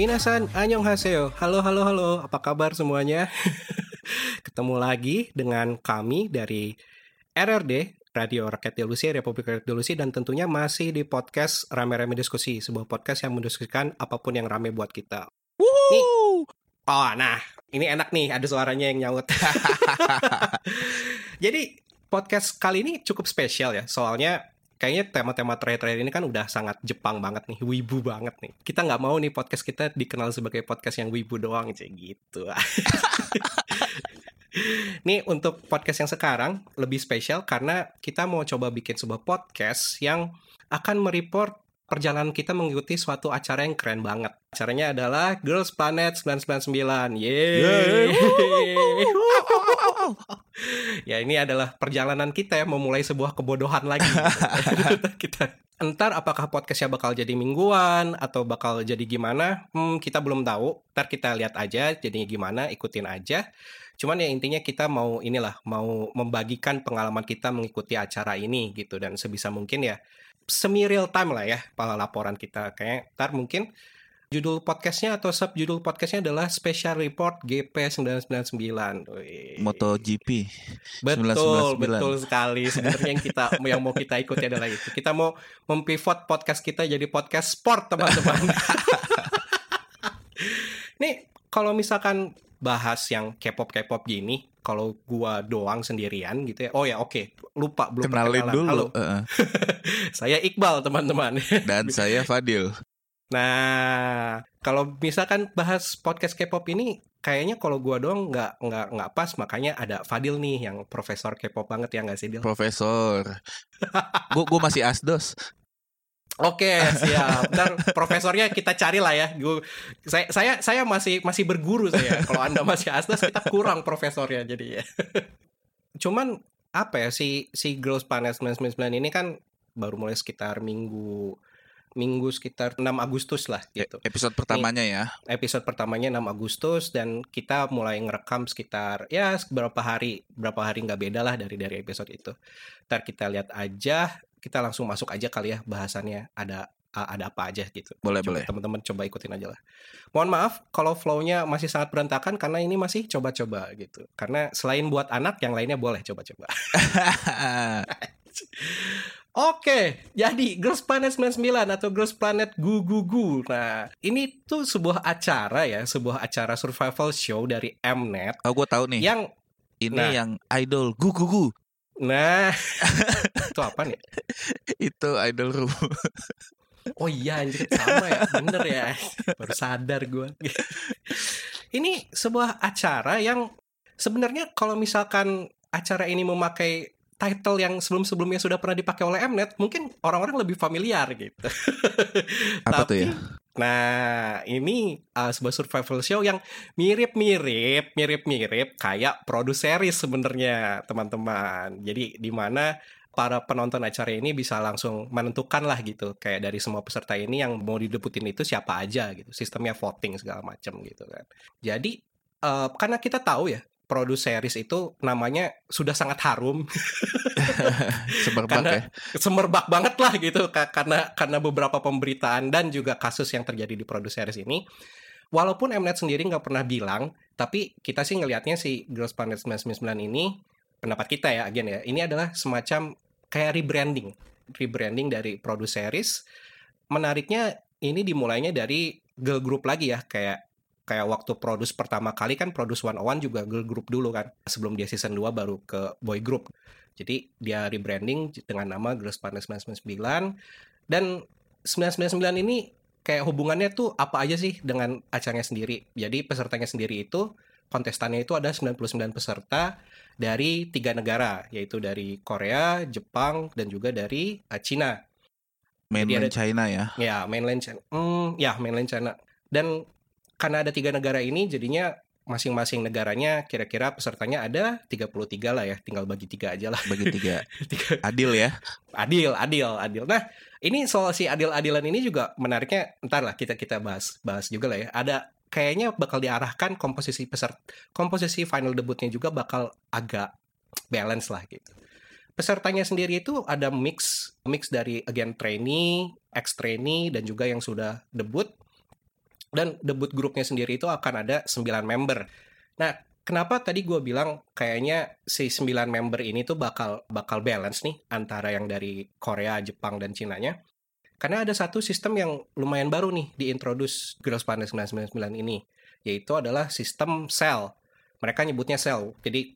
Minasan, annyeonghaseyo. Halo, halo, halo. Apa kabar semuanya? Ketemu lagi dengan kami dari RRD, Radio Rakyat Delusi, Republik Rakyat Delusi, dan tentunya masih di podcast Rame-Rame Diskusi, sebuah podcast yang mendiskusikan apa pun yang rame buat kita. Nih, oh, nah, ini enak nih, ada suaranya yang nyaut. Jadi, podcast kali ini cukup spesial ya, soalnya kayaknya tema-tema terakhir-terakhir ini kan udah sangat Jepang banget nih, wibu banget nih. Kita nggak mau nih podcast kita dikenal sebagai podcast yang wibu doang, kayak gitu. nih untuk podcast yang sekarang lebih spesial karena kita mau coba bikin sebuah podcast yang akan mereport perjalanan kita mengikuti suatu acara yang keren banget. Acaranya adalah Girls Planet 999. Yeay. ya ini adalah perjalanan kita ya memulai sebuah kebodohan lagi. kita Entar apakah podcastnya bakal jadi mingguan atau bakal jadi gimana? Hmm, kita belum tahu. Ntar kita lihat aja jadinya gimana, ikutin aja. Cuman ya intinya kita mau inilah mau membagikan pengalaman kita mengikuti acara ini gitu dan sebisa mungkin ya semi real time lah ya laporan kita kayak ntar mungkin Judul podcastnya atau subjudul podcastnya adalah Special Report GP 999. Wih. MotoGP. Betul, 999. betul sekali. Sebenarnya yang kita yang mau kita ikuti adalah itu. Kita mau mempivot podcast kita jadi podcast sport, teman-teman. Nih, kalau misalkan bahas yang K-pop K-pop gini, kalau gua doang sendirian gitu ya. Oh ya, oke. Okay. Lupa belum Kenalin dulu. Halo. Uh -uh. saya Iqbal, teman-teman. Dan saya Fadil. Nah, kalau misalkan bahas podcast K-pop ini kayaknya kalau gua doang nggak nggak nggak pas makanya ada Fadil nih yang profesor K-pop banget ya nggak sih Dil? Profesor. gua gua masih asdos. Oke, siap. Ntar profesornya kita cari lah ya. Gua, saya saya saya masih masih berguru saya. Kalau Anda masih asdos kita kurang profesornya jadi ya. Cuman apa ya si si Girls Planet 999 ini kan baru mulai sekitar minggu minggu sekitar 6 Agustus lah ya, gitu. Episode pertamanya Nih, ya. Episode pertamanya 6 Agustus dan kita mulai ngerekam sekitar ya beberapa hari, berapa hari nggak beda lah dari dari episode itu. Ntar kita lihat aja, kita langsung masuk aja kali ya bahasannya ada ada apa aja gitu. Boleh coba, boleh. Teman-teman coba ikutin aja lah. Mohon maaf kalau flow-nya masih sangat berantakan karena ini masih coba-coba gitu. Karena selain buat anak yang lainnya boleh coba-coba. Oke, jadi Girls Planet 99 atau Girls Planet Gu Gu Gu. Nah, ini tuh sebuah acara ya, sebuah acara survival show dari Mnet. Oh, gue tahu nih. Yang ini nah, yang idol Gu Gu Gu. Nah, itu apa nih? itu idol room. oh iya, anjir sama ya, bener ya. Baru sadar gue. ini sebuah acara yang sebenarnya kalau misalkan acara ini memakai title yang sebelum-sebelumnya sudah pernah dipakai oleh Mnet, mungkin orang-orang lebih familiar gitu. Apa Tapi, tuh ya? Nah, ini uh, sebuah survival show yang mirip-mirip, mirip-mirip kayak produseris sebenarnya, teman-teman. Jadi di mana para penonton acara ini bisa langsung menentukan lah gitu kayak dari semua peserta ini yang mau didebutin itu siapa aja gitu sistemnya voting segala macam gitu kan jadi uh, karena kita tahu ya produce series itu namanya sudah sangat harum. semerbak karena, ya. Semerbak banget lah gitu karena karena beberapa pemberitaan dan juga kasus yang terjadi di produce series ini. Walaupun Mnet sendiri nggak pernah bilang, tapi kita sih ngelihatnya si Girls Planet 999 ini pendapat kita ya, agen ya. Ini adalah semacam kayak rebranding, rebranding dari produce series. Menariknya ini dimulainya dari girl group lagi ya, kayak kayak waktu produce pertama kali kan produce one one juga girl group dulu kan sebelum dia season 2 baru ke boy group jadi dia rebranding dengan nama Girls Planet 999 dan 999 ini kayak hubungannya tuh apa aja sih dengan acaranya sendiri jadi pesertanya sendiri itu kontestannya itu ada 99 peserta dari tiga negara yaitu dari Korea, Jepang dan juga dari uh, Cina. Mainland ada, China ya? Ya mainland China. Hmm, ya mainland China. Dan karena ada tiga negara ini jadinya masing-masing negaranya kira-kira pesertanya ada 33 lah ya tinggal bagi tiga aja lah. Bagi tiga, adil ya. Adil adil adil. Nah ini soal si adil-adilan ini juga menariknya entar lah kita kita bahas bahas juga lah ya. Ada kayaknya bakal diarahkan komposisi peserta komposisi final debutnya juga bakal agak balance lah gitu. Pesertanya sendiri itu ada mix mix dari again trainee ex trainee dan juga yang sudah debut Dan debut grupnya sendiri itu akan ada 9 member. Nah, kenapa tadi gue bilang kayaknya si 9 member ini tuh bakal bakal balance nih antara yang dari Korea, Jepang, dan Cinanya. Karena ada satu sistem yang lumayan baru nih diintroduce Girls Planet 999 ini, yaitu adalah sistem cell. Mereka nyebutnya cell. Jadi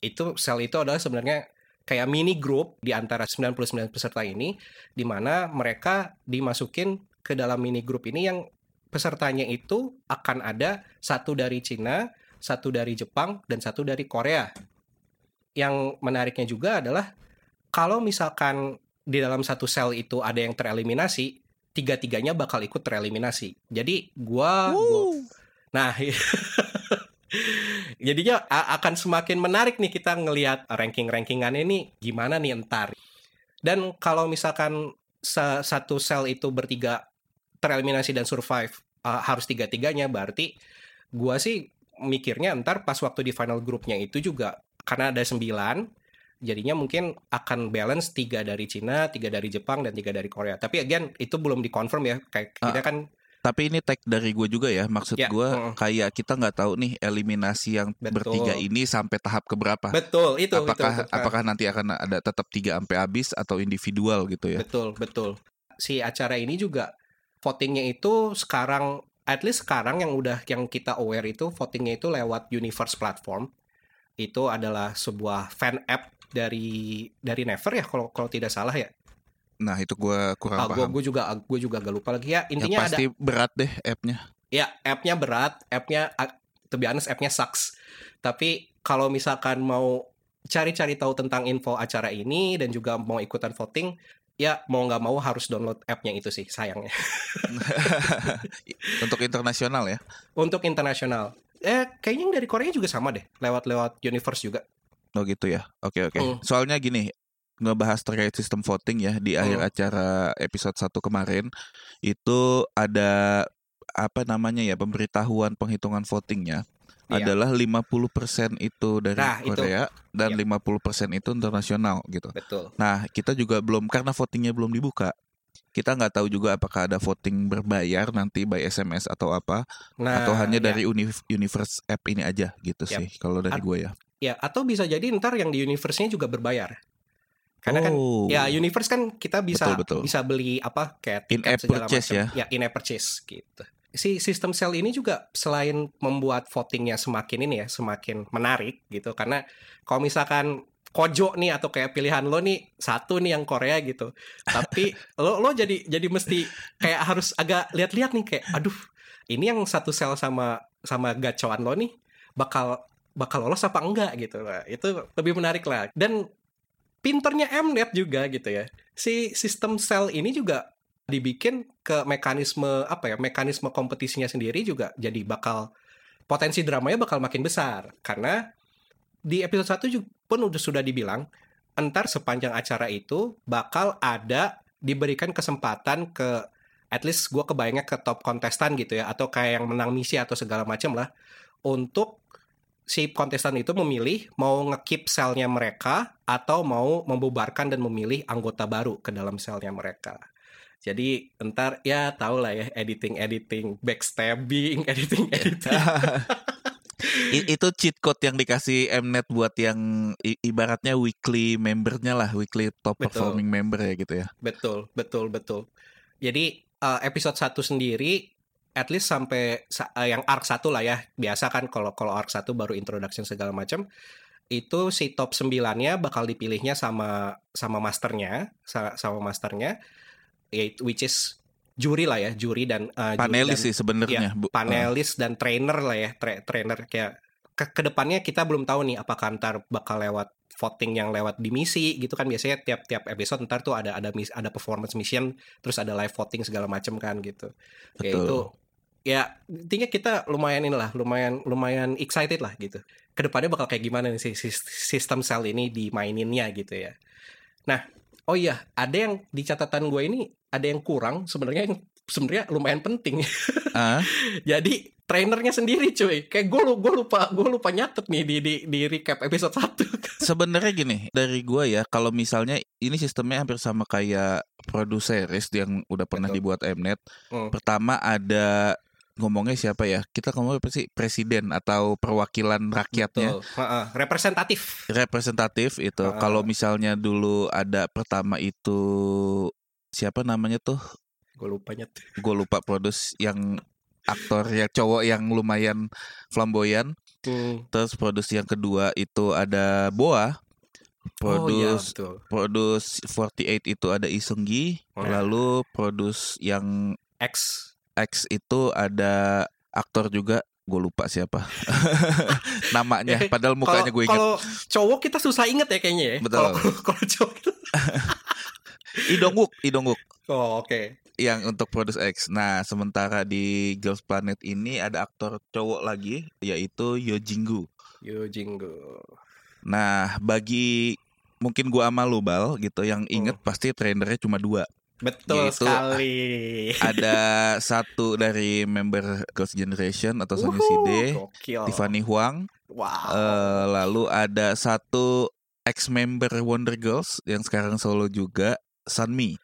itu cell itu adalah sebenarnya kayak mini group di antara 99 peserta ini di mana mereka dimasukin ke dalam mini group ini yang pesertanya itu akan ada satu dari Cina, satu dari Jepang, dan satu dari Korea. Yang menariknya juga adalah kalau misalkan di dalam satu sel itu ada yang tereliminasi, tiga-tiganya bakal ikut tereliminasi. Jadi gua, gua nah jadinya akan semakin menarik nih kita ngelihat ranking-rankingan ini gimana nih entar. Dan kalau misalkan satu sel itu bertiga tereliminasi dan survive uh, harus tiga-tiganya berarti gua sih mikirnya entar pas waktu di final grupnya itu juga karena ada sembilan jadinya mungkin akan balance tiga dari Cina, tiga dari Jepang dan tiga dari Korea. Tapi again itu belum dikonfirm ya. Kayak Ah. kita kan Tapi ini tag dari gue juga ya. Maksud Ya, gue mm. kayak kita nggak tahu nih eliminasi yang Betul. bertiga ini sampai tahap keberapa. betul itu itu, apakah itu. apakah nanti akan ada tetap tiga sampai habis atau individual gitu ya? Betul, betul. Si acara ini juga votingnya itu sekarang at least sekarang yang udah yang kita aware itu votingnya itu lewat Universe platform. Itu adalah sebuah fan app dari dari Never ya kalau kalau tidak salah ya. Nah itu gue kurang Ah, gua, paham. gua juga gua juga agak lupa lagi ya. Yang Intinya ada pasti berat deh appnya. ya appnya berat, appnya to be honest appnya sucks. Tapi kalau misalkan mau cari-cari tahu tentang info acara ini dan juga mau ikutan voting, ya mau nggak mau harus download appnya itu sih sayangnya. Untuk internasional ya. Untuk internasional. Eh, kayaknya yang dari Korea juga sama deh, lewat-lewat Universe juga. Oh gitu ya. Oke oke. Hmm. Soalnya gini, ngebahas terkait sistem voting ya di akhir Hmm. acara episode 1 kemarin itu ada apa namanya ya pemberitahuan penghitungan votingnya Iya. adalah 50% itu dari Nah, itu. Korea dan Iya. 50% itu internasional gitu. Betul. Nah, kita juga belum karena votingnya belum dibuka. Kita nggak tahu juga apakah ada voting berbayar nanti by SMS atau apa Nah, atau hanya ya. dari Uni- Universe app ini aja gitu Yap. sih kalau dari At- gue ya. ya atau bisa jadi ntar yang di Universe-nya juga berbayar. Karena kan Oh. ya Universe kan kita bisa Betul, betul. bisa beli apa kayak In-app tiket segala purchase macam. ya? Ya, in-app purchase gitu. Si sistem sel ini juga selain membuat votingnya semakin ini ya, semakin menarik gitu karena kalau misalkan Kojo nih atau kayak pilihan lo nih satu nih yang Korea gitu. Tapi lo lo jadi jadi mesti kayak harus agak lihat-lihat nih kayak aduh, ini yang satu sel sama sama gacoan lo nih bakal bakal lolos apa enggak gitu. Nah, itu lebih menarik lah. Dan pinternya Mnet juga gitu ya. Si sistem sel ini juga dibikin ke mekanisme apa ya? Mekanisme kompetisinya sendiri juga jadi bakal potensi dramanya bakal makin besar karena di episode 1 juga pun udah sudah dibilang entar sepanjang acara itu bakal ada diberikan kesempatan ke at least gue kebayangnya ke top kontestan gitu ya atau kayak yang menang misi atau segala macam lah untuk si kontestan itu memilih mau ngekip selnya mereka atau mau membubarkan dan memilih anggota baru ke dalam selnya mereka. Jadi entar ya tau lah ya editing editing backstabbing editing editing. I- itu cheat code yang dikasih Mnet buat yang ibaratnya weekly membernya lah, weekly top Betul. performing member ya gitu ya. betul betul betul. Jadi eh, episode 1 sendiri at least sampai sa- eh, yang arc 1 lah ya. Biasa kan kalau kalau arc 1 baru introduction segala macam itu si top 9-nya bakal dipilihnya sama sama masternya, sa- sama masternya which is juri lah ya, juri dan juri Panelis dan- sih sebenarnya. Bu. panelis dan trainer lah ya, tra- trainer kayak ke ke depannya kita belum tahu nih apakah ntar bakal lewat voting yang lewat di misi gitu kan biasanya tiap-tiap episode ntar tuh ada ada mis ada performance mission terus ada live voting segala macam kan gitu ya Betul. itu ya intinya kita lumayan inilah lumayan lumayan excited lah gitu ke depannya bakal kayak gimana nih si sis- sistem sel ini dimaininnya gitu ya nah oh iya ada yang di catatan gue ini ada yang kurang sebenarnya yang sebenarnya lumayan penting Ah, jadi trainernya sendiri cuy. Kayak gue gue lupa gue lupa nyatet nih di di di recap episode 1. sebenarnya gini, dari gua ya kalau misalnya ini sistemnya hampir sama kayak produseris yang udah pernah Betul. dibuat Mnet. Hmm. Pertama ada ngomongnya siapa ya? Kita ngomong apa sih? Presiden atau perwakilan rakyatnya. Betul. Heeh, representatif. Representatif itu. Ah. Kalau misalnya dulu ada pertama itu siapa namanya tuh? Gue lupa nyet. Gue lupa produs yang aktor ya cowok yang lumayan flamboyan. Hmm. Terus produs yang kedua itu ada Boa. Oh iya Produs betul. produs 48 itu ada Isunggi. Nah. Lalu produs yang X. X itu ada aktor juga gue lupa siapa namanya Eh, padahal mukanya gue inget kalau cowok kita susah inget ya kayaknya ya. Betul. Kalau cowok itu. Idongwook Idongwook Oh oke. yang untuk produs X nah sementara di Girls Planet ini ada aktor cowok lagi yaitu Yojingu Yo Jinggo. nah bagi mungkin gua sama lu bal gitu yang inget Hmm. pasti trainernya cuma dua Betul Yaitu sekali. ada satu dari member Girls Generation atau Wuhu, Side Gokil. Tiffany Huang Wow. Eh, lalu ada satu ex member Wonder Girls yang sekarang solo juga, Sunmi.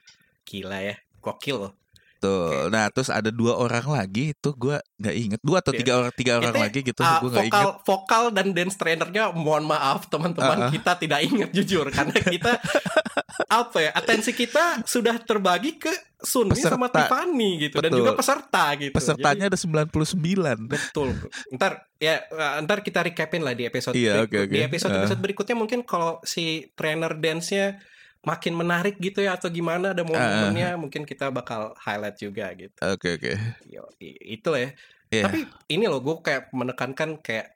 Gila ya. Gokil loh. Tuh. Nah, terus ada dua orang lagi itu gua nggak inget. Dua atau Iya. tiga orang tiga orang lagi gitu Ah, gua nggak inget. vokal dan dance trainernya mohon maaf teman-teman Ah, ah. kita tidak ingat jujur karena kita apa ya atensi kita sudah terbagi ke Sunmi sama Peserta. Tiffany gitu dan Betul. juga peserta gitu. Pesertanya ada 99. Jadi, betul. Ntar ya uh, ntar kita recapin lah di episode Iya, berikut- oke, oke. di episode episode berikutnya mungkin kalau si trainer dance-nya makin menarik gitu ya atau gimana ada momen-momennya mungkin kita bakal highlight juga gitu. Oke, oke. Yo, i- itu ya. Iya. Tapi ini loh gue kayak menekankan kayak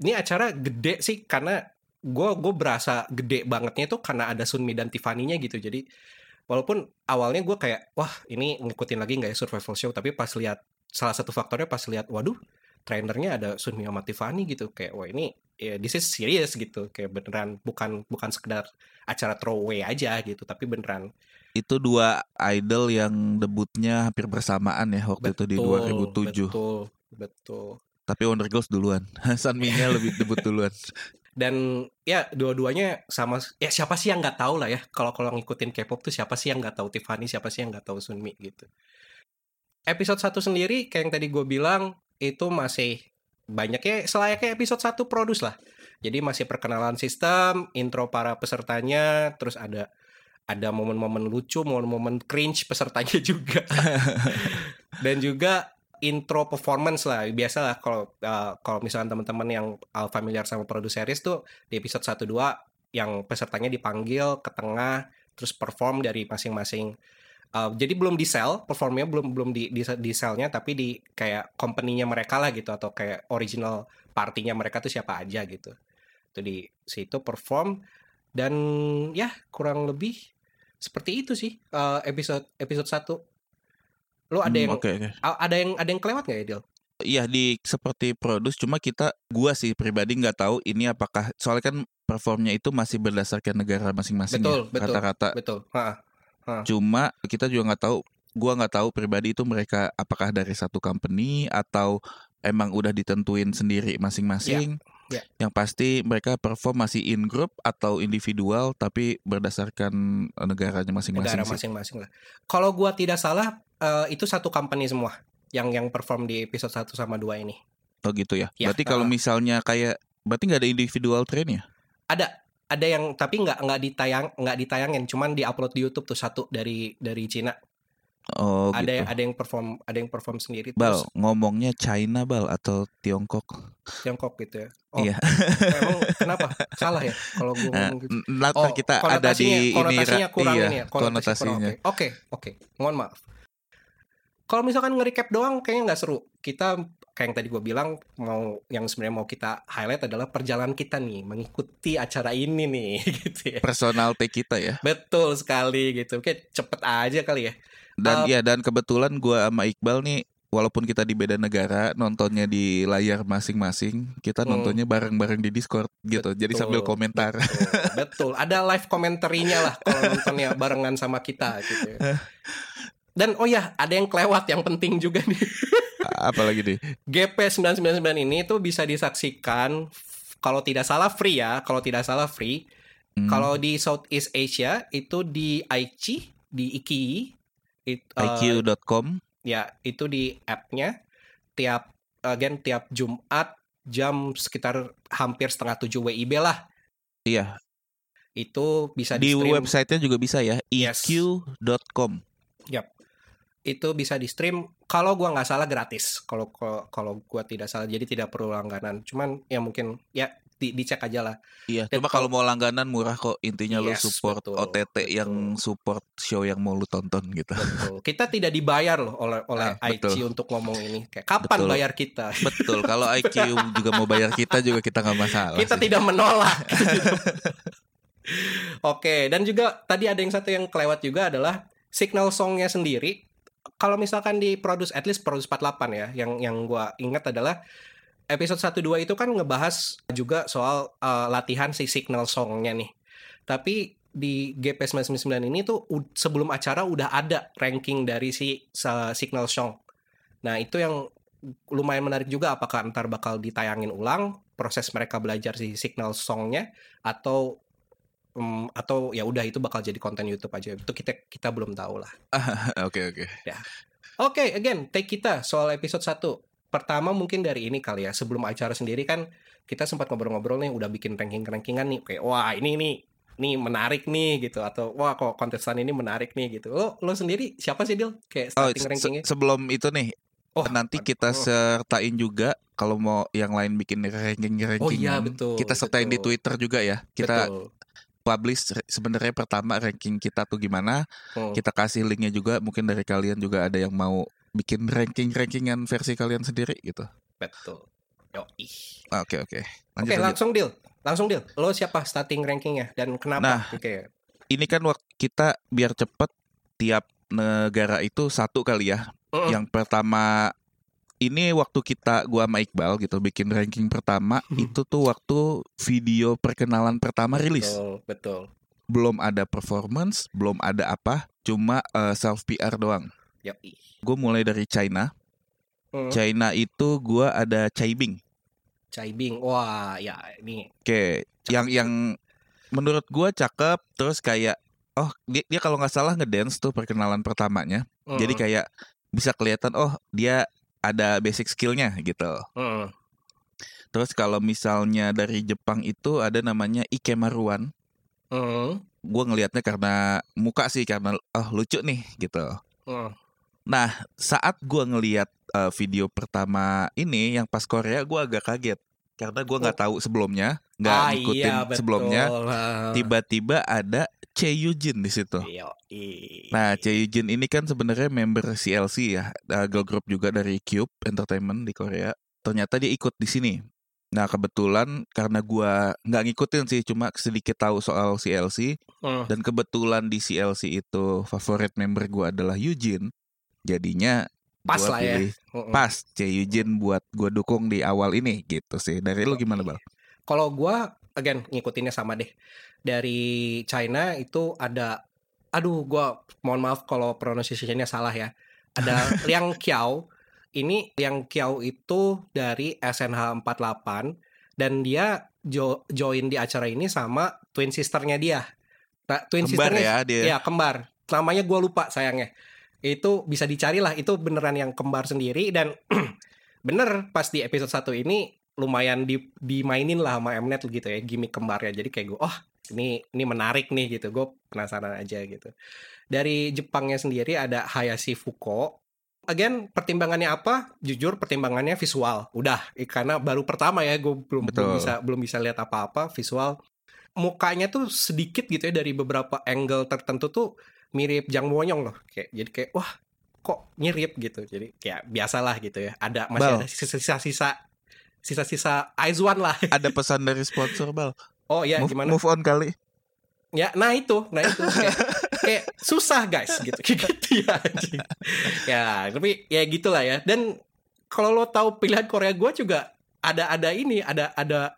ini acara gede sih karena gue gue berasa gede bangetnya itu karena ada Sunmi dan Tiffany-nya gitu. Jadi walaupun awalnya gue kayak wah ini ngikutin lagi nggak ya survival show tapi pas lihat salah satu faktornya pas lihat waduh trainernya ada Sunmi sama Tiffany gitu kayak wah ini ya this is serious gitu kayak beneran bukan bukan sekedar acara throwaway aja gitu tapi beneran Itu dua idol yang debutnya hampir bersamaan ya waktu itu di 2007. betul betul Tapi Wonder Girls duluan. Sunmi-nya lebih debut duluan. dan ya dua-duanya sama ya siapa sih yang nggak tahu lah ya kalau kalau ngikutin K-pop tuh siapa sih yang nggak tahu Tiffany siapa sih yang nggak tahu Sunmi gitu episode satu sendiri kayak yang tadi gue bilang itu masih banyaknya selayaknya episode satu produce lah. Jadi masih perkenalan sistem intro para pesertanya terus ada ada momen-momen lucu momen-momen cringe pesertanya juga. Dan juga intro performance lah. Biasa lah kalau uh, kalau misalnya teman-teman yang uh, familiar sama produce series tuh di episode 1 2 yang pesertanya dipanggil ke tengah terus perform dari masing-masing uh, jadi belum di sell performnya belum belum di di, di sellnya tapi di kayak company-nya mereka lah gitu atau kayak original partinya mereka tuh siapa aja gitu itu di situ perform dan ya kurang lebih seperti itu sih uh, episode episode 1 lu ada Hmm, yang oke. A- ada yang ada yang kelewat nggak ya Dil? Iya di seperti produce cuma kita gua sih pribadi nggak tahu ini apakah soalnya kan performnya itu masih berdasarkan negara masing-masing Betul, ya betul. rata-rata Betul. Ha. Cuma kita juga nggak tahu gua nggak tahu pribadi itu mereka apakah dari satu company atau emang udah ditentuin sendiri masing-masing. Ya, yang pasti mereka perform masih in group atau individual tapi berdasarkan negaranya masing-masing Negara masing-masing lah. Kalau gua tidak salah eh, itu satu company semua yang yang perform di episode 1 sama 2 ini. oh gitu ya, Ya, berarti kalau uh. misalnya kayak berarti nggak ada individual train ya Ada ada yang tapi nggak nggak ditayang nggak ditayangin cuman diupload di YouTube tuh satu dari dari Cina. oh ada gitu yang ada yang perform ada yang perform sendiri Bal, terus ngomongnya China Bal atau Tiongkok? Tiongkok gitu ya. Oh, Iya. emang kenapa? Salah ya kalau Nah, ngomong gitu. n- ntar kita ada di ini konotasinya Ra- kurang iya, ini ya konotasinya. oke oke oke mohon maaf kalau misalkan nge-recap doang kayaknya nggak seru kita kayak yang tadi gue bilang mau yang sebenarnya mau kita highlight adalah perjalanan kita nih mengikuti acara ini nih gitu ya Personal take kita ya. betul sekali gitu oke cepet aja kali ya Dan Uh, ya dan kebetulan gua sama Iqbal nih walaupun kita di beda negara nontonnya di layar masing-masing, kita Hmm. nontonnya bareng-bareng di Discord gitu. Jadi Betul, sambil komentar. betul, betul ada live komentarinya lah kalau nontonnya barengan sama kita gitu ya. dan oh ya ada yang kelewat yang penting juga nih Apalagi nih? GP 999 ini tuh bisa disaksikan kalau tidak salah free ya, kalau tidak salah free. Hmm, Kalau di Southeast Asia itu di Aichi, di Iki, it, eh, IQ.com ya itu di app-nya. tiap again tiap Jumat jam sekitar hampir setengah tujuh WIB lah. Iya. Itu bisa Di di-stream. websitenya juga bisa ya, Yes. eq.com. itu bisa di stream kalau gua nggak salah gratis kalau kalau gua tidak salah jadi tidak perlu langganan cuman ya mungkin ya di, dicek aja lah Iya, Dan cuma kalau mau langganan murah kok. Intinya Yes, support betul, OTT betul. yang support show yang mau lu tonton gitu. Betul. kita tidak dibayar loh oleh oleh Ah, betul. IC untuk ngomong ini kayak kapan Betul. bayar kita Betul, kalau IQ juga mau bayar kita juga kita nggak masalah. kita sih. tidak menolak Oke, dan juga tadi ada yang satu yang kelewat juga adalah signal songnya sendiri. Kalau misalkan di produce at least produce 48 ya, yang yang gua ingat adalah episode 1 2 itu kan ngebahas juga soal eh, latihan si signal songnya nih. Tapi di GP 999 ini tuh sebelum acara udah ada ranking dari si signal song. Nah, itu yang lumayan menarik juga apakah ntar bakal ditayangin ulang proses mereka belajar si signal songnya atau mm, atau ya udah itu bakal jadi konten YouTube aja itu kita kita belum tahu lah. Oke, oke. Oke, again take kita soal episode 1 Pertama mungkin dari ini kali ya sebelum acara sendiri kan kita sempat ngobrol-ngobrol nih udah bikin ranking-rankingan nih kayak wah ini nih nih menarik nih gitu atau wah kok kontestan ini menarik nih gitu. Lo lo sendiri siapa sih Dil? Kayak Oh, starting se- rankingnya? sebelum itu nih, Oh, nanti kita oh. sertain juga kalau mau yang lain bikin ranking-rankingan. Oh iya, betul, Kita sertain di betul. Twitter juga ya. Kita Betul. Publish sebenarnya pertama ranking kita tuh gimana. Hmm. Kita kasih linknya juga. Mungkin dari kalian juga ada yang mau bikin ranking-rankingan versi kalian sendiri gitu. Betul. Yoi. Oke oke. Oke, Lanjut, lanjut. langsung deal. Langsung deal. Lo siapa starting rankingnya dan kenapa? Nah. Oke. Ini kan waktu kita biar cepet tiap negara itu satu kali ya. Mm-mm. Yang pertama ini waktu kita gua sama Iqbal gitu bikin ranking pertama itu tuh waktu video perkenalan pertama rilis. Betul, betul. Belum ada performance, belum ada apa, cuma eh, self PR doang. Yoi. Gue mulai dari China. Hmm. China itu gua ada Chai Bing. Cai Bing. Wah, ya ini. Oke, yang yang menurut gua cakep terus kayak oh dia, dia kalau nggak salah ngedance tuh perkenalan pertamanya. Jadi Mm, kayak bisa kelihatan oh dia ada basic skillnya gitu. mm, Terus kalau misalnya dari Jepang itu ada namanya Ikemaruan. mm, Gue ngelihatnya karena muka sih karena oh lucu nih gitu. mm. Nah saat gue ngelihat eh, video pertama ini yang pas Korea gue agak kaget karena gue nggak tahu sebelumnya nggak Ah, ngikutin iya, betul. sebelumnya. Tiba-tiba ada Che Yujin di situ. Nah, Che Yujin ini kan sebenarnya member CLC ya, uh, girl group juga dari Cube Entertainment di Korea. Ternyata dia ikut di sini. Nah, kebetulan karena gua nggak ngikutin sih, cuma sedikit tahu soal CLC Mm, dan kebetulan di CLC itu favorit member gua adalah Yujin. Jadinya Pas gua lah ya. pilih pas Che Yujin buat gua dukung di awal ini gitu sih. Dari lu gimana, Bal? Kalau gua again ngikutinnya sama deh. Dari China itu ada aduh gua mohon maaf kalau pronunciation-nya salah ya. Ada Liang Qiao. Ini Liang Qiao itu dari SNH 48 dan dia jo- join di acara ini sama twin sisternya dia. Nah, twin Kembar sisternya ya dia. Iya kembar. Namanya gua lupa sayangnya. Itu bisa dicari lah. Itu beneran yang kembar sendiri dan bener pas di episode 1 ini lumayan di, dimainin lah sama Mnet gitu ya gimmick kembarnya. Jadi kayak gue, oh ini ini menarik nih gitu. Gue penasaran aja gitu. Dari Jepangnya sendiri ada Hayashi Fuko. Again, pertimbangannya apa? Jujur pertimbangannya visual. Udah, eh, karena baru pertama ya gue belum belum bisa belum bisa lihat apa-apa visual. Mukanya tuh sedikit gitu ya dari beberapa angle tertentu tuh mirip Jang Wonyong loh. Kayak jadi kayak wah kok mirip gitu. Jadi kayak biasalah gitu ya. Ada masih Bal. ada sisa-sisa sisa-sisa Aizwan lah. Ada pesan dari sponsor, Bal. Oh ya move, gimana? move on kali. Ya, nah itu, nah itu kayak, kayak susah guys gitu, kayak gitu ya. anjing. ya, tapi ya gitulah ya. Dan kalau lo tahu pilihan Korea gue juga ada ada ini, ada ada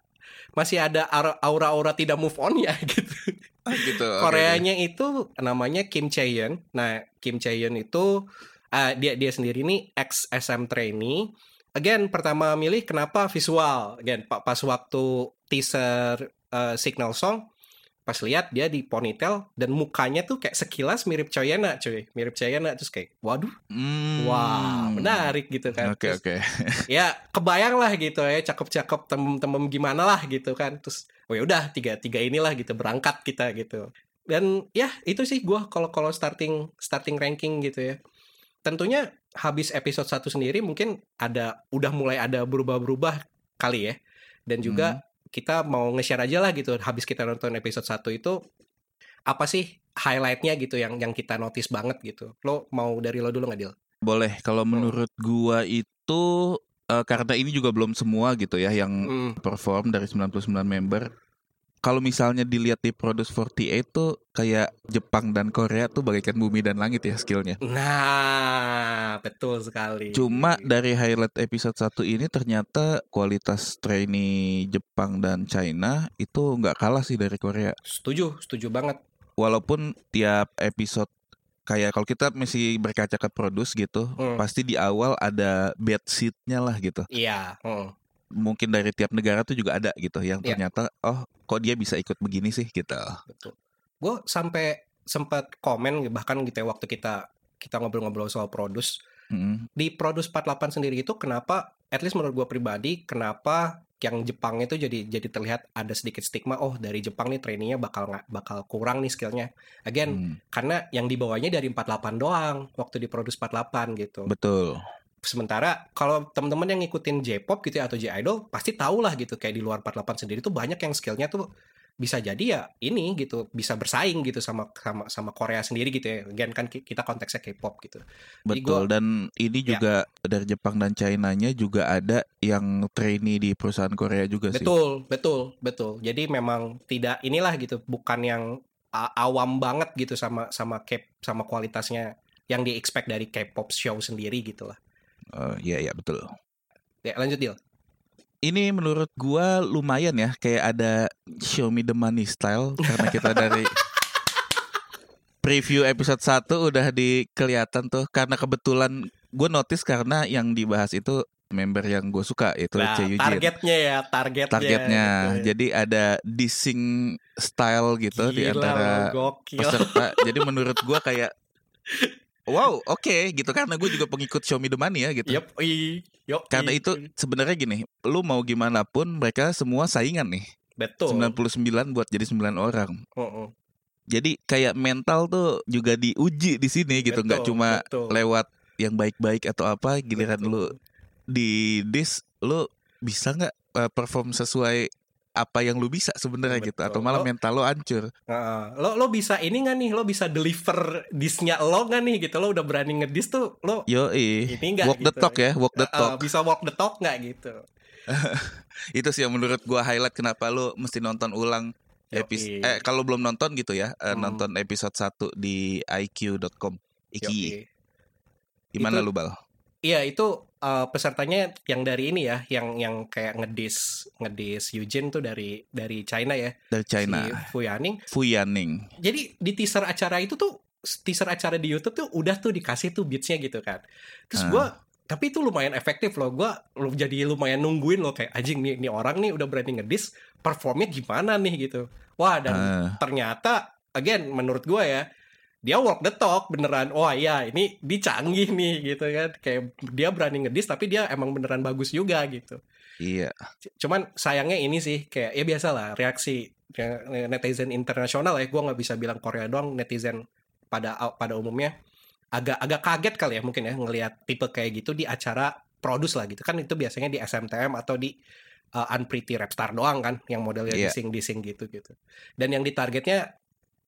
masih ada aura- aura-aura tidak move on ya gitu. Gitu. oke. Koreanya itu namanya Kim Chaeyeon. Nah, Kim Chaeyeon itu ah, dia dia sendiri nih ex SM trainee. Again, pertama milih kenapa visual. Again, pa- pas waktu teaser eh, Signal Song pas lihat dia di ponytail dan mukanya tuh kayak sekilas mirip Choyana cuy mirip Choyana terus kayak waduh Hmm. wah menarik gitu kan Oke Terus, oke. ya kebayang lah gitu ya cakep-cakep tem-tem gimana lah gitu kan terus oh ya udah tiga tiga inilah gitu berangkat kita gitu. Dan ya itu sih gua kalau kalau starting starting ranking gitu ya. Tentunya habis episode 1 sendiri mungkin ada udah mulai ada berubah-berubah kali ya. Dan juga kita mau nge-share aja lah gitu habis kita nonton episode 1 itu apa sih highlightnya gitu yang yang kita notice banget gitu. Lo mau dari lo dulu nggak Dil? Boleh. Kalau menurut gua itu eh, karena ini juga belum semua gitu ya yang Hmm, perform dari 99 member. Kalau misalnya dilihat di Produce 48 tuh kayak Jepang dan Korea tuh bagaikan bumi dan langit ya skillnya. Nah, betul sekali. Cuma dari highlight episode 1 ini ternyata kualitas trainee Jepang dan China itu nggak kalah sih dari Korea. setuju, setuju banget. Walaupun tiap episode kayak kalau kita masih berkaca ke Produce gitu, Hmm. pasti di awal ada bad seat-nya lah gitu. Iya, hmm. Mungkin dari tiap negara tuh juga ada gitu yang Iya. ternyata oh kok dia bisa ikut begini sih gitu. betul. Gue sampai sempat komen bahkan gitu ya waktu kita kita ngobrol-ngobrol soal produce Mm. di produce 48 sendiri itu kenapa at least menurut gue pribadi kenapa yang Jepang itu jadi jadi terlihat ada sedikit stigma oh dari Jepang nih trainingnya bakal nggak bakal kurang nih skillnya. Again Hmm, karena yang dibawanya dari 48 doang waktu di produce 48 gitu. Betul. sementara kalau teman-teman yang ngikutin J-pop gitu ya atau J-idol pasti tahu lah gitu kayak di luar 48 sendiri tuh banyak yang skillnya tuh bisa jadi ya ini gitu bisa bersaing gitu sama sama sama Korea sendiri gitu ya Again kan ki- kita konteksnya K-pop gitu Betul dan ini Ya. juga dari Jepang dan China-nya juga ada yang trainee di perusahaan Korea juga sih. betul betul betul jadi memang tidak inilah gitu bukan yang awam banget gitu sama sama K sama kualitasnya yang di expect dari K-pop show sendiri gitu lah Eh, Iya iya betul. ya lanjut deal Ini menurut gua lumayan ya kayak ada show me the money style karena kita dari preview episode 1 udah di kelihatan tuh karena kebetulan gue notice karena yang dibahas itu member yang gue suka yaitu nah targetnya ya targetnya targetnya. gitu ya. Jadi ada dissing style gitu di Gila antara lo, gokil. peserta. Jadi menurut gua kayak wow, oke gitu karena gue juga pengikut Me the Money ya gitu. Yup, i, yup, Karena i. itu sebenarnya gini, lu mau gimana pun mereka semua saingan nih. betul. 99 buat jadi 9 orang. Mm-mm. Jadi kayak mental tuh juga diuji di sini gitu, nggak cuma betul, lewat yang baik-baik atau apa giliran betul. lu di dis lu bisa nggak uh, perform sesuai apa yang lu bisa sebenarnya gitu atau malah Lo- mental lu hancur. Heeh. lo lo bisa ini nggak nih? Lo bisa deliver disnya lo nggak nih gitu? Lo udah berani ngedis tuh? Lo Yo ini nggak walk gitu? the talk ya, walk the talk. bisa walk the talk nggak gitu? Itu sih yang menurut gua highlight kenapa lu mesti nonton ulang episode eh kalau belum nonton gitu ya, eh, Hmm. nonton episode 1 di iq.com. Iki. Gimana lu Bal? Iya itu eh, pesertanya yang dari ini ya, yang yang kayak ngedis ngedis Eugene tuh dari dari China ya, Dari China. si Fu Yaning. Fu Yaning. Jadi di teaser acara itu tuh teaser acara di YouTube tuh udah tuh dikasih tuh beatsnya gitu kan. Terus Ah. gua tapi itu lumayan efektif loh. Gua lu jadi lumayan nungguin loh kayak anjing nih nih orang nih udah berani ngedis performnya gimana nih gitu. Wah dan Ah, ternyata again menurut gua ya dia walk the talk beneran. Wah iya ini dicanggih nih gitu kan. Kayak dia berani ngedis tapi dia emang beneran bagus juga gitu. Iya. Cuman sayangnya ini sih kayak ya biasa lah reaksi ya, netizen internasional ya. Gue nggak bisa bilang Korea doang netizen pada pada umumnya. Agak agak kaget kali ya mungkin ya ngelihat tipe kayak gitu di acara produce lah gitu. Kan itu biasanya di SMTM atau di uh, Unpretty Rapstar doang kan yang modelnya Iya. dising dising gitu gitu. Dan yang ditargetnya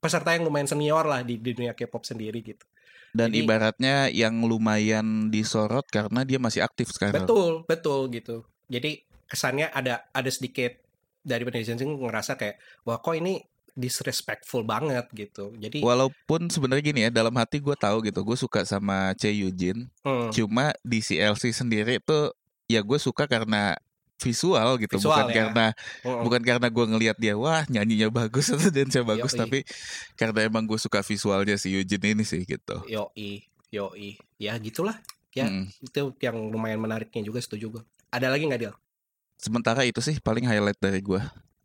peserta yang lumayan senior lah di, di dunia K-pop sendiri gitu Dan Jadi- ibaratnya yang lumayan disorot karena dia masih aktif sekarang. Betul, betul gitu. Jadi kesannya ada ada sedikit dari netizen sih ngerasa kayak wah kok ini disrespectful banget gitu. Jadi Walaupun sebenarnya gini ya, dalam hati gue tahu gitu, gue suka sama Che Yujin. hmm, Cuma di CLC sendiri tuh ya gue suka karena visual gitu, Visual, bukan ya. karena hmm, bukan karena gue ngelihat dia wah nyanyinya bagus atau dance bagus, Yoi. tapi karena emang gue suka visualnya si Yujin ini sih gitu. yoi, yoi. Ya gitulah. Ya. Mm. Itu yang lumayan menariknya juga setuju gue. Ada lagi nggak Dil? Sementara itu sih paling highlight dari gue.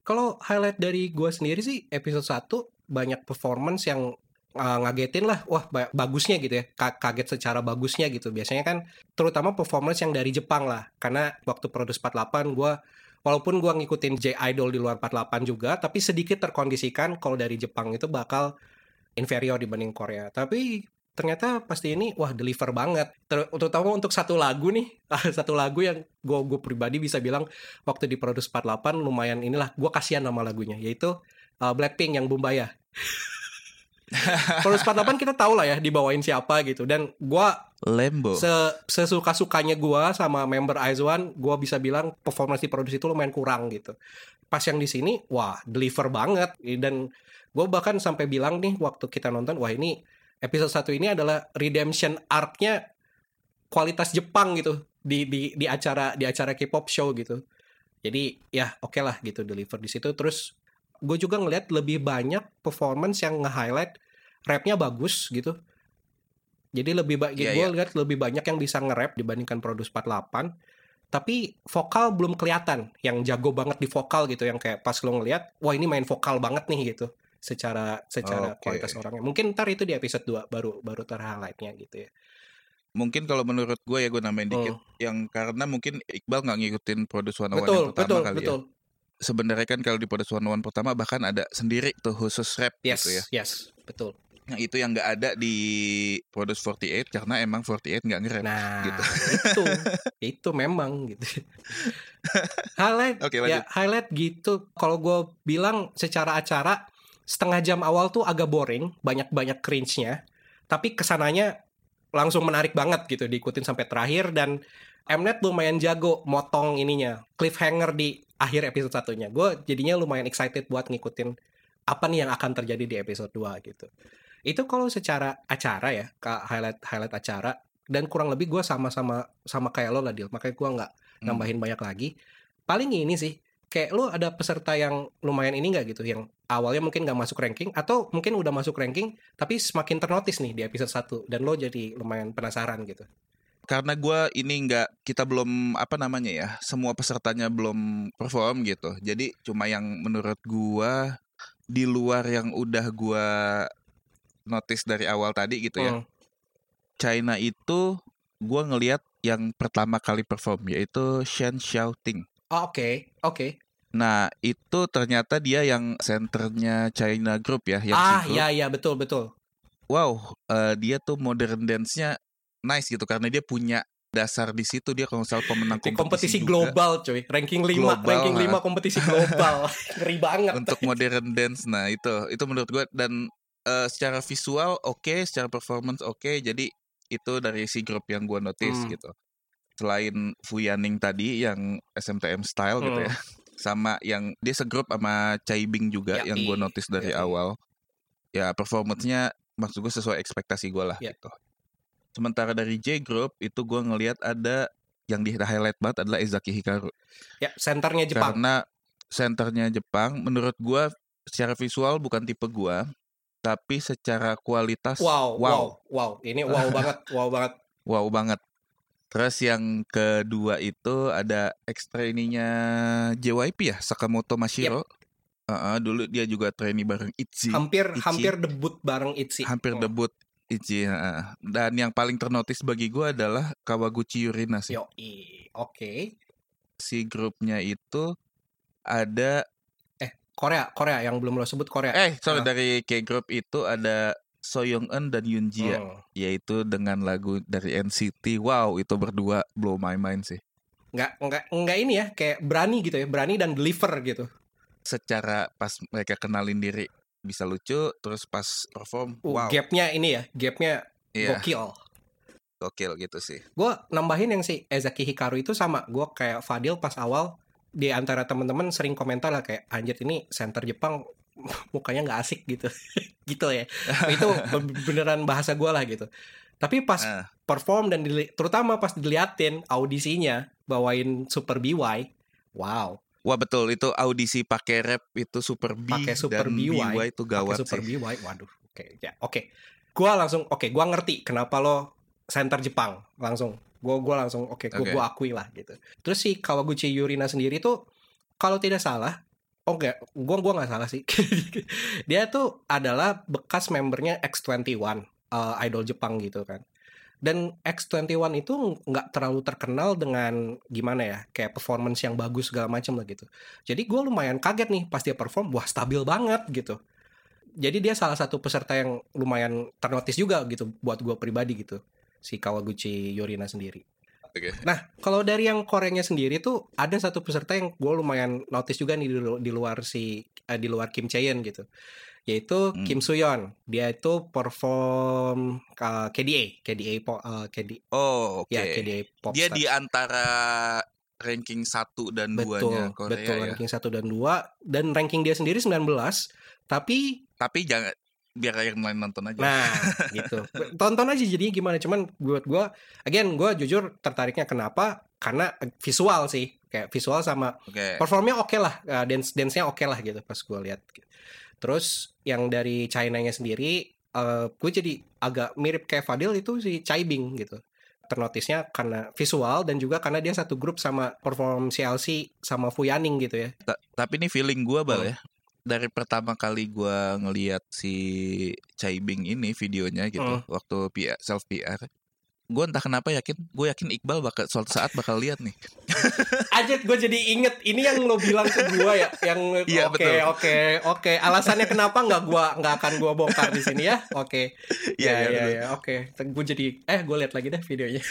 Kalau highlight dari gua sendiri sih episode 1 banyak performance yang uh, ngagetin lah. Wah, ba- bagusnya gitu ya. Ka- kaget secara bagusnya gitu. Biasanya kan terutama performance yang dari Jepang lah. Karena waktu Produce 48 gua walaupun gua ngikutin J Idol di luar 48 juga, tapi sedikit terkondisikan kalau dari Jepang itu bakal inferior dibanding Korea. Tapi ternyata pasti ini wah deliver banget. Ter terutama untuk satu lagu nih, satu lagu yang gue gue pribadi bisa bilang waktu di Produce 48 lumayan inilah gue kasihan nama lagunya yaitu uh, Blackpink yang Bumbaya. Produce 48 kita tahu lah ya dibawain siapa gitu dan gue Lembo. se sesuka sukanya gue sama member Aizwan gue bisa bilang performance di produksi itu lumayan kurang gitu. Pas yang di sini wah deliver banget dan gue bahkan sampai bilang nih waktu kita nonton wah ini episode 1 ini adalah redemption arc-nya kualitas Jepang gitu di di di acara di acara K-pop show gitu. Jadi ya oke lah gitu deliver di situ terus gue juga ngeliat lebih banyak performance yang nge-highlight rapnya bagus gitu. Jadi lebih banyak Iya, gue iya. lihat lebih banyak yang bisa nge-rap dibandingkan Produce 48. Tapi vokal belum kelihatan yang jago banget di vokal gitu yang kayak pas lo ngeliat wah ini main vokal banget nih gitu secara secara Oke. kualitas orangnya. Mungkin ntar itu di episode 2 baru baru ter-highlightnya gitu ya. Mungkin kalau menurut gue ya gue nambahin dikit Hmm. yang karena mungkin Iqbal nggak ngikutin Produce 101 Betul, yang pertama betul, kali betul. ya. Sebenarnya kan kalau di Produce 101 pertama bahkan ada sendiri tuh khusus rap Yes, gitu ya. yes, betul. Nah, itu yang nggak ada di Produce 48 karena emang 48 nggak nge-rap. Nah, gitu. itu itu memang gitu. highlight Oke, ya highlight gitu. Kalau gue bilang secara acara setengah jam awal tuh agak boring, banyak-banyak cringe-nya. Tapi ke sananya langsung menarik banget gitu diikutin sampai terakhir dan Mnet lumayan jago motong ininya cliffhanger di akhir episode satunya. Gue jadinya lumayan excited buat ngikutin apa nih yang akan terjadi di episode 2 gitu. Itu kalau secara acara ya, highlight highlight acara dan kurang lebih gue sama-sama sama kayak lo lah Dil. Makanya gue nggak Hmm. nambahin banyak lagi. Paling ini sih, kayak lo ada peserta yang lumayan ini nggak gitu, yang awalnya mungkin nggak masuk ranking atau mungkin udah masuk ranking tapi semakin ternotis nih di episode 1 dan lo jadi lumayan penasaran gitu. Karena gue ini nggak kita belum apa namanya ya semua pesertanya belum perform gitu. Jadi cuma yang menurut gua di luar yang udah gua notice dari awal tadi gitu ya. Hmm. China itu gua ngelihat yang pertama kali perform yaitu Shen Xiaoting. Oh, Oke, oke. Nah, itu ternyata dia yang senternya China Group ya, yang Ah, ya ya betul betul. Wow, eh, dia tuh modern dance-nya nice gitu karena dia punya dasar di situ dia kalau misalnya pemenang kompetisi, kompetisi juga global coy, ranking 5, Global, ranking ha. 5 kompetisi global. Ngeri banget. untuk modern dance. Nah, itu itu menurut gue dan eh, secara visual oke, secara performance oke. Jadi itu dari si grup yang gue notice Hmm. gitu. Selain Fuyaning tadi yang SMTM style gitu Hmm. ya. Sama yang dia segrup sama Chai Bing juga Yoi. yang gue notice dari Yoi. awal. Ya performance-nya maksud gue sesuai ekspektasi gue lah Ya. gitu. Sementara dari J Group itu gue ngelihat ada yang di highlight banget adalah Ezaki Hikaru. Ya, senternya Jepang. Karena senternya Jepang menurut gua secara visual bukan tipe gua, tapi secara kualitas Wow, wow, wow, wow. Ini wow banget, wow banget. wow banget. Terus yang kedua itu ada extra ininya JYP ya, Sakamoto Mashiro. Heeh, dulu dia juga trainee bareng Itzy, Hampir hampir debut bareng Itzy. hampir Oh. debut Itzy. heeh. Dan yang paling ternotis bagi gua adalah Kawaguchi Yurina sih. Oke. Si grupnya itu ada Korea, Korea yang belum lo sebut Korea. Eh, sorry Ah. dari K Group itu ada Soyoung Eun dan Yoon Ji ya, Hmm. yaitu dengan lagu dari NCT. Wow, itu berdua blow my mind sih. Nggak, nggak, nggak ini ya, kayak berani gitu ya, berani dan deliver gitu. Secara pas mereka kenalin diri bisa lucu, terus pas perform, Uh, wow, Gapnya ini ya, gapnya iya, gokil. gokil gitu sih. Gue nambahin yang si Ezaki Hikaru itu sama, gue kayak Fadil pas awal di antara temen-temen sering komentar lah kayak anjir ini center Jepang mukanya nggak asik gitu, gitu ya. itu beneran bahasa gue lah gitu. Tapi pas Ah, perform dan dili- terutama pas diliatin audisinya bawain Super BY, wow, Wah betul itu audisi pakai rap itu Super B Pakai Super dan BY, itu pakai gawat Super sih. BY, waduh, oke, ya, oke. Gua langsung, oke, gua ngerti kenapa lo center Jepang langsung. Gua gua langsung, oke, gua Oke. gua akui lah gitu. Terus si Kawaguchi Yurina sendiri tuh, kalau tidak salah, oh enggak, gua gua nggak salah sih. dia tuh adalah bekas membernya X21, uh, idol Jepang gitu kan. Dan X21 itu nggak terlalu terkenal dengan gimana ya, kayak performance yang bagus segala macam lah gitu. Jadi gue lumayan kaget nih pas dia perform, wah stabil banget gitu. Jadi dia salah satu peserta yang lumayan ternotis juga gitu buat gue pribadi gitu, si Kawaguchi Yorina sendiri. Oke. Nah, kalau dari yang Koreanya sendiri tuh ada satu peserta yang gue lumayan notice juga nih di luar si eh, di luar Kim Chaeyeon gitu. Yaitu Hmm. Kim Suyeon. Dia itu perform uh, KDA, KDA po- uh, KD, Oh, oke. ya KDA pop Dia di antara ranking 1 dan 2-nya betul, Korea betul ya. ranking 1 dan 2 dan ranking dia sendiri 19, tapi Tapi jangan biar yang lain nonton aja. Nah, gitu. Tonton aja jadinya gimana. Cuman buat gue, again, gue jujur tertariknya kenapa? Karena visual sih. Kayak visual sama Oke. performnya oke lah. Uh, dance dance-nya oke lah gitu pas gue lihat. Terus yang dari China-nya sendiri, uh, gue jadi agak mirip kayak Fadil itu si Chai Bing gitu. Ternotisnya karena visual dan juga karena dia satu grup sama perform CLC sama Fu Yaning gitu ya. Ta- tapi ini feeling gua bal Hmm. ya. Dari pertama kali gua ngeliat si Chai Bing ini videonya gitu Hmm. waktu PR, self PR. Gue entah kenapa yakin, gue yakin Iqbal bakal suatu saat bakal lihat nih. Aja gue jadi inget ini yang lo bilang ke gue ya, yang Iya, oke oke oke. Alasannya kenapa nggak gua nggak akan gua bongkar di sini ya? Oke. Iya, ya iya, ya ya oke. Gue jadi eh gue lihat lagi deh videonya.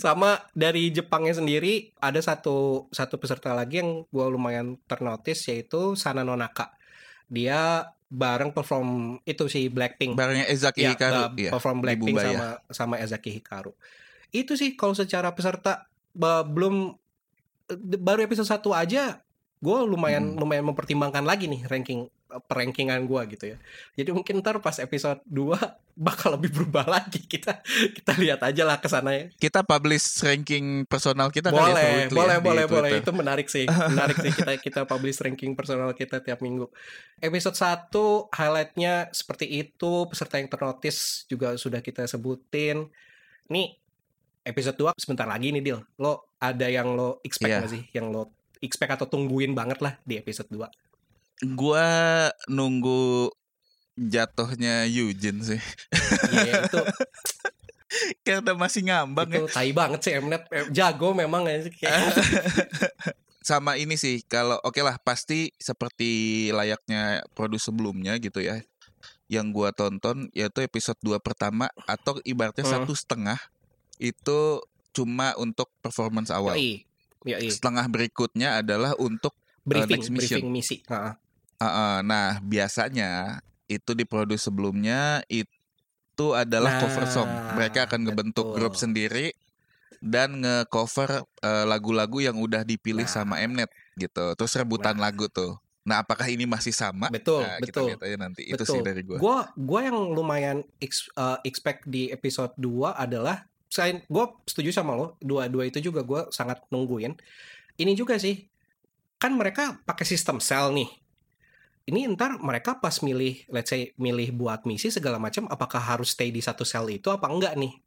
Sama dari Jepangnya sendiri ada satu satu peserta lagi yang gue lumayan ternotis yaitu Sana Nonaka. Dia bareng perform itu si Blackpink. Barangnya Ezaki Ya, Hikaru. Iya. perform Blackpink sama sama Ezaki Hikaru. Itu sih kalau secara peserta ba- belum eh, baru episode 1 aja gue lumayan Hmm. lumayan mempertimbangkan lagi nih ranking perankingan gue gitu ya. Jadi mungkin ntar pas episode 2 bakal lebih berubah lagi kita kita lihat aja lah ke sana ya. Kita publish ranking personal kita kali ya, Boleh, boleh, ya, boleh, boleh. Itu menarik sih. Menarik sih kita kita publish ranking personal kita tiap minggu. Episode 1 highlightnya seperti itu, peserta yang ternotis juga sudah kita sebutin. Nih episode 2 sebentar lagi nih Dil. Lo ada yang lo expect Iya. nggak sih? Yang lo expect atau tungguin banget lah di episode 2. Gua nunggu jatuhnya Eugene sih. Iya, itu Karena masih ngambang ya. itu tai banget sih Mnet. Eh, Jago memang ya sih kayak Sama ini sih, kalau oke lah pasti seperti layaknya produs sebelumnya gitu ya. Yang gua tonton yaitu episode 2 pertama atau ibaratnya Hmm. satu setengah itu cuma untuk performance awal. Yoi. Yoi. Setengah berikutnya adalah untuk briefing, next mission. briefing misi. Heeh. Uh, uh, nah, biasanya itu di produs sebelumnya itu adalah Nah, cover song. Mereka akan ngebentuk betul. grup sendiri dan nge-cover uh, lagu-lagu yang udah dipilih Nah. sama Mnet gitu. Terus rebutan Nah. lagu tuh. Nah, apakah ini masih sama? Betul, Nah, kita betul. lihat aja nanti. Itu Betul. sih dari gua. Gua gua yang lumayan ex- uh, expect di episode 2 adalah saya gue setuju sama lo dua-dua itu juga gue sangat nungguin. Ini juga sih kan mereka pakai sistem sel nih. Ini ntar mereka pas milih let's say milih buat misi segala macam apakah harus stay di satu sel itu apa enggak nih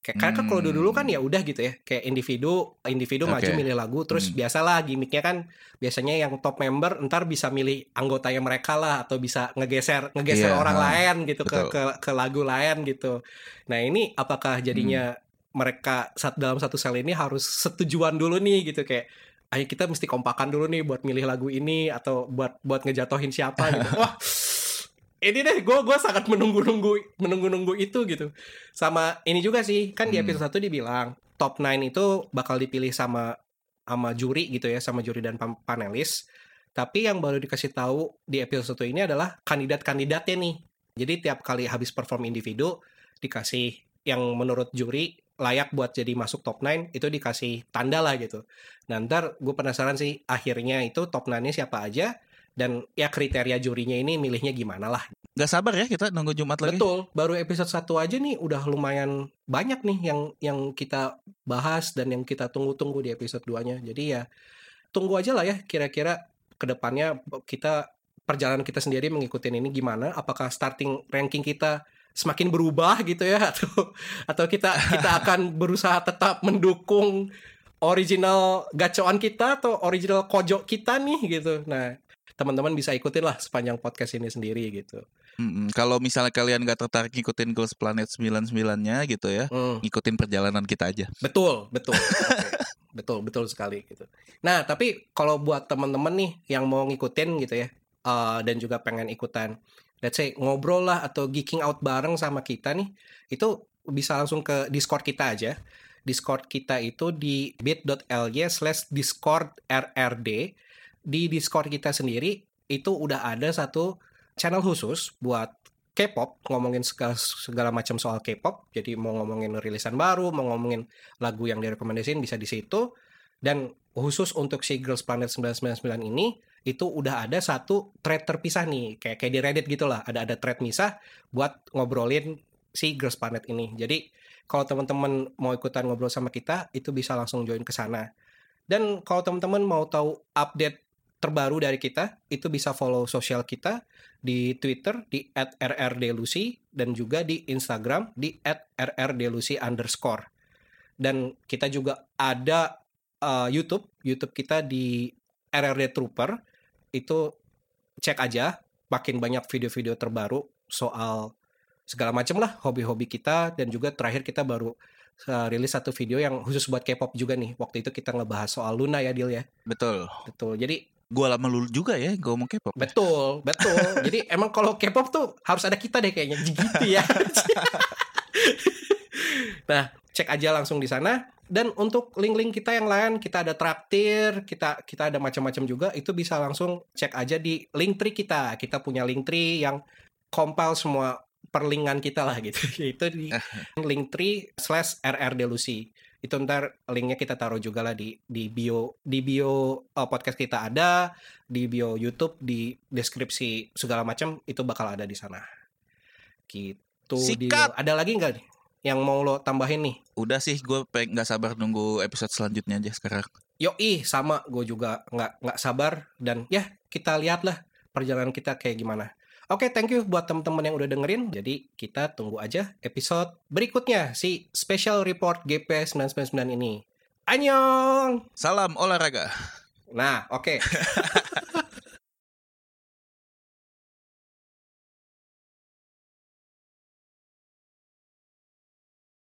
kayak karena kan kalau Hmm. dulu kan ya udah gitu ya kayak individu individu maju Oke. milih lagu terus Hmm. biasalah gimmicknya kan biasanya yang top member ntar bisa milih anggotanya mereka lah atau bisa ngegeser ngegeser Iya, orang lain gitu ke, ke ke lagu lain gitu nah ini apakah jadinya Hmm. mereka saat dalam satu sel ini harus setujuan dulu nih gitu kayak ayo kita mesti kompakan dulu nih buat milih lagu ini atau buat buat ngejatohin siapa gitu wah ini deh gue gue sangat menunggu nunggu menunggu nunggu itu gitu sama ini juga sih kan di Hmm. episode 1 dibilang top 9 itu bakal dipilih sama sama juri gitu ya sama juri dan panelis tapi yang baru dikasih tahu di episode 1 ini adalah kandidat-kandidatnya nih jadi tiap kali habis perform individu dikasih yang menurut juri layak buat jadi masuk top 9 itu dikasih tanda lah gitu. Nah ntar gue penasaran sih akhirnya itu top 9-nya siapa aja dan ya kriteria jurinya ini milihnya gimana lah. Gak sabar ya kita nunggu Jumat lagi. Betul, baru episode 1 aja nih udah lumayan banyak nih yang yang kita bahas dan yang kita tunggu-tunggu di episode 2-nya. Jadi ya tunggu aja lah ya kira-kira ke depannya kita perjalanan kita sendiri mengikuti ini gimana? Apakah starting ranking kita semakin berubah gitu ya atau atau kita kita akan berusaha tetap mendukung original gacoan kita atau original kojok kita nih gitu. Nah, teman-teman bisa ikutin lah sepanjang podcast ini sendiri gitu. Mm-mm. Kalau misalnya kalian gak tertarik ngikutin Girls Planet 99-nya gitu ya, Hmm. ngikutin perjalanan kita aja. Betul, betul. Betul, betul sekali gitu. Nah, tapi kalau buat teman-teman nih yang mau ngikutin gitu ya, eh, dan juga pengen ikutan, let's say ngobrol lah atau geeking out bareng sama kita nih, itu bisa langsung ke Discord kita aja. Discord kita itu di bit.ly slash discord rrd. Di Discord kita sendiri itu udah ada satu channel khusus buat K-pop, ngomongin segala, segala macam soal K-pop. Jadi mau ngomongin rilisan baru, mau ngomongin lagu yang direkomendasiin bisa di situ. Dan khusus untuk si Girls Planet 999 ini itu udah ada satu thread terpisah nih, kayak kayak di Reddit gitu lah. Ada ada thread misah buat ngobrolin si Girls Planet ini. Jadi kalau teman-teman mau ikutan ngobrol sama kita, itu bisa langsung join ke sana. Dan kalau teman-teman mau tahu update terbaru dari kita, itu bisa follow sosial kita di Twitter di @rrdlucy dan juga di Instagram di @rrdlucy underscore. Dan kita juga ada uh, YouTube, YouTube kita di RRD Trooper. Itu cek aja, makin banyak video-video terbaru soal segala macam lah hobi-hobi kita dan juga terakhir kita baru uh, rilis satu video yang khusus buat K-pop juga nih. Waktu itu kita ngebahas soal Luna ya Dil ya. Betul. Betul. Jadi Gua lama lulu juga ya gue ngomong K-pop. Betul, betul. Jadi emang kalau K-pop tuh harus ada kita deh kayaknya gitu ya. nah, cek aja langsung di sana. Dan untuk link-link kita yang lain, kita ada traktir, kita kita ada macam-macam juga. Itu bisa langsung cek aja di link tree kita. Kita punya link tree yang compile semua perlingan kita lah gitu. Itu di link tree slash rrdelusi itu ntar linknya kita taruh juga lah di di bio di bio uh, podcast kita ada di bio YouTube di deskripsi segala macam itu bakal ada di sana gitu Sikat. Dio. ada lagi nggak nih yang mau lo tambahin nih Udah sih gue pengen nggak sabar nunggu episode selanjutnya aja sekarang. Yoi sama gue juga nggak nggak sabar dan ya kita lihat lah perjalanan kita kayak gimana Oke, thank you buat teman-teman yang udah dengerin. Jadi kita tunggu aja episode berikutnya si Special Report GP 999 ini. Annyeong! Salam olahraga. Nah, oke.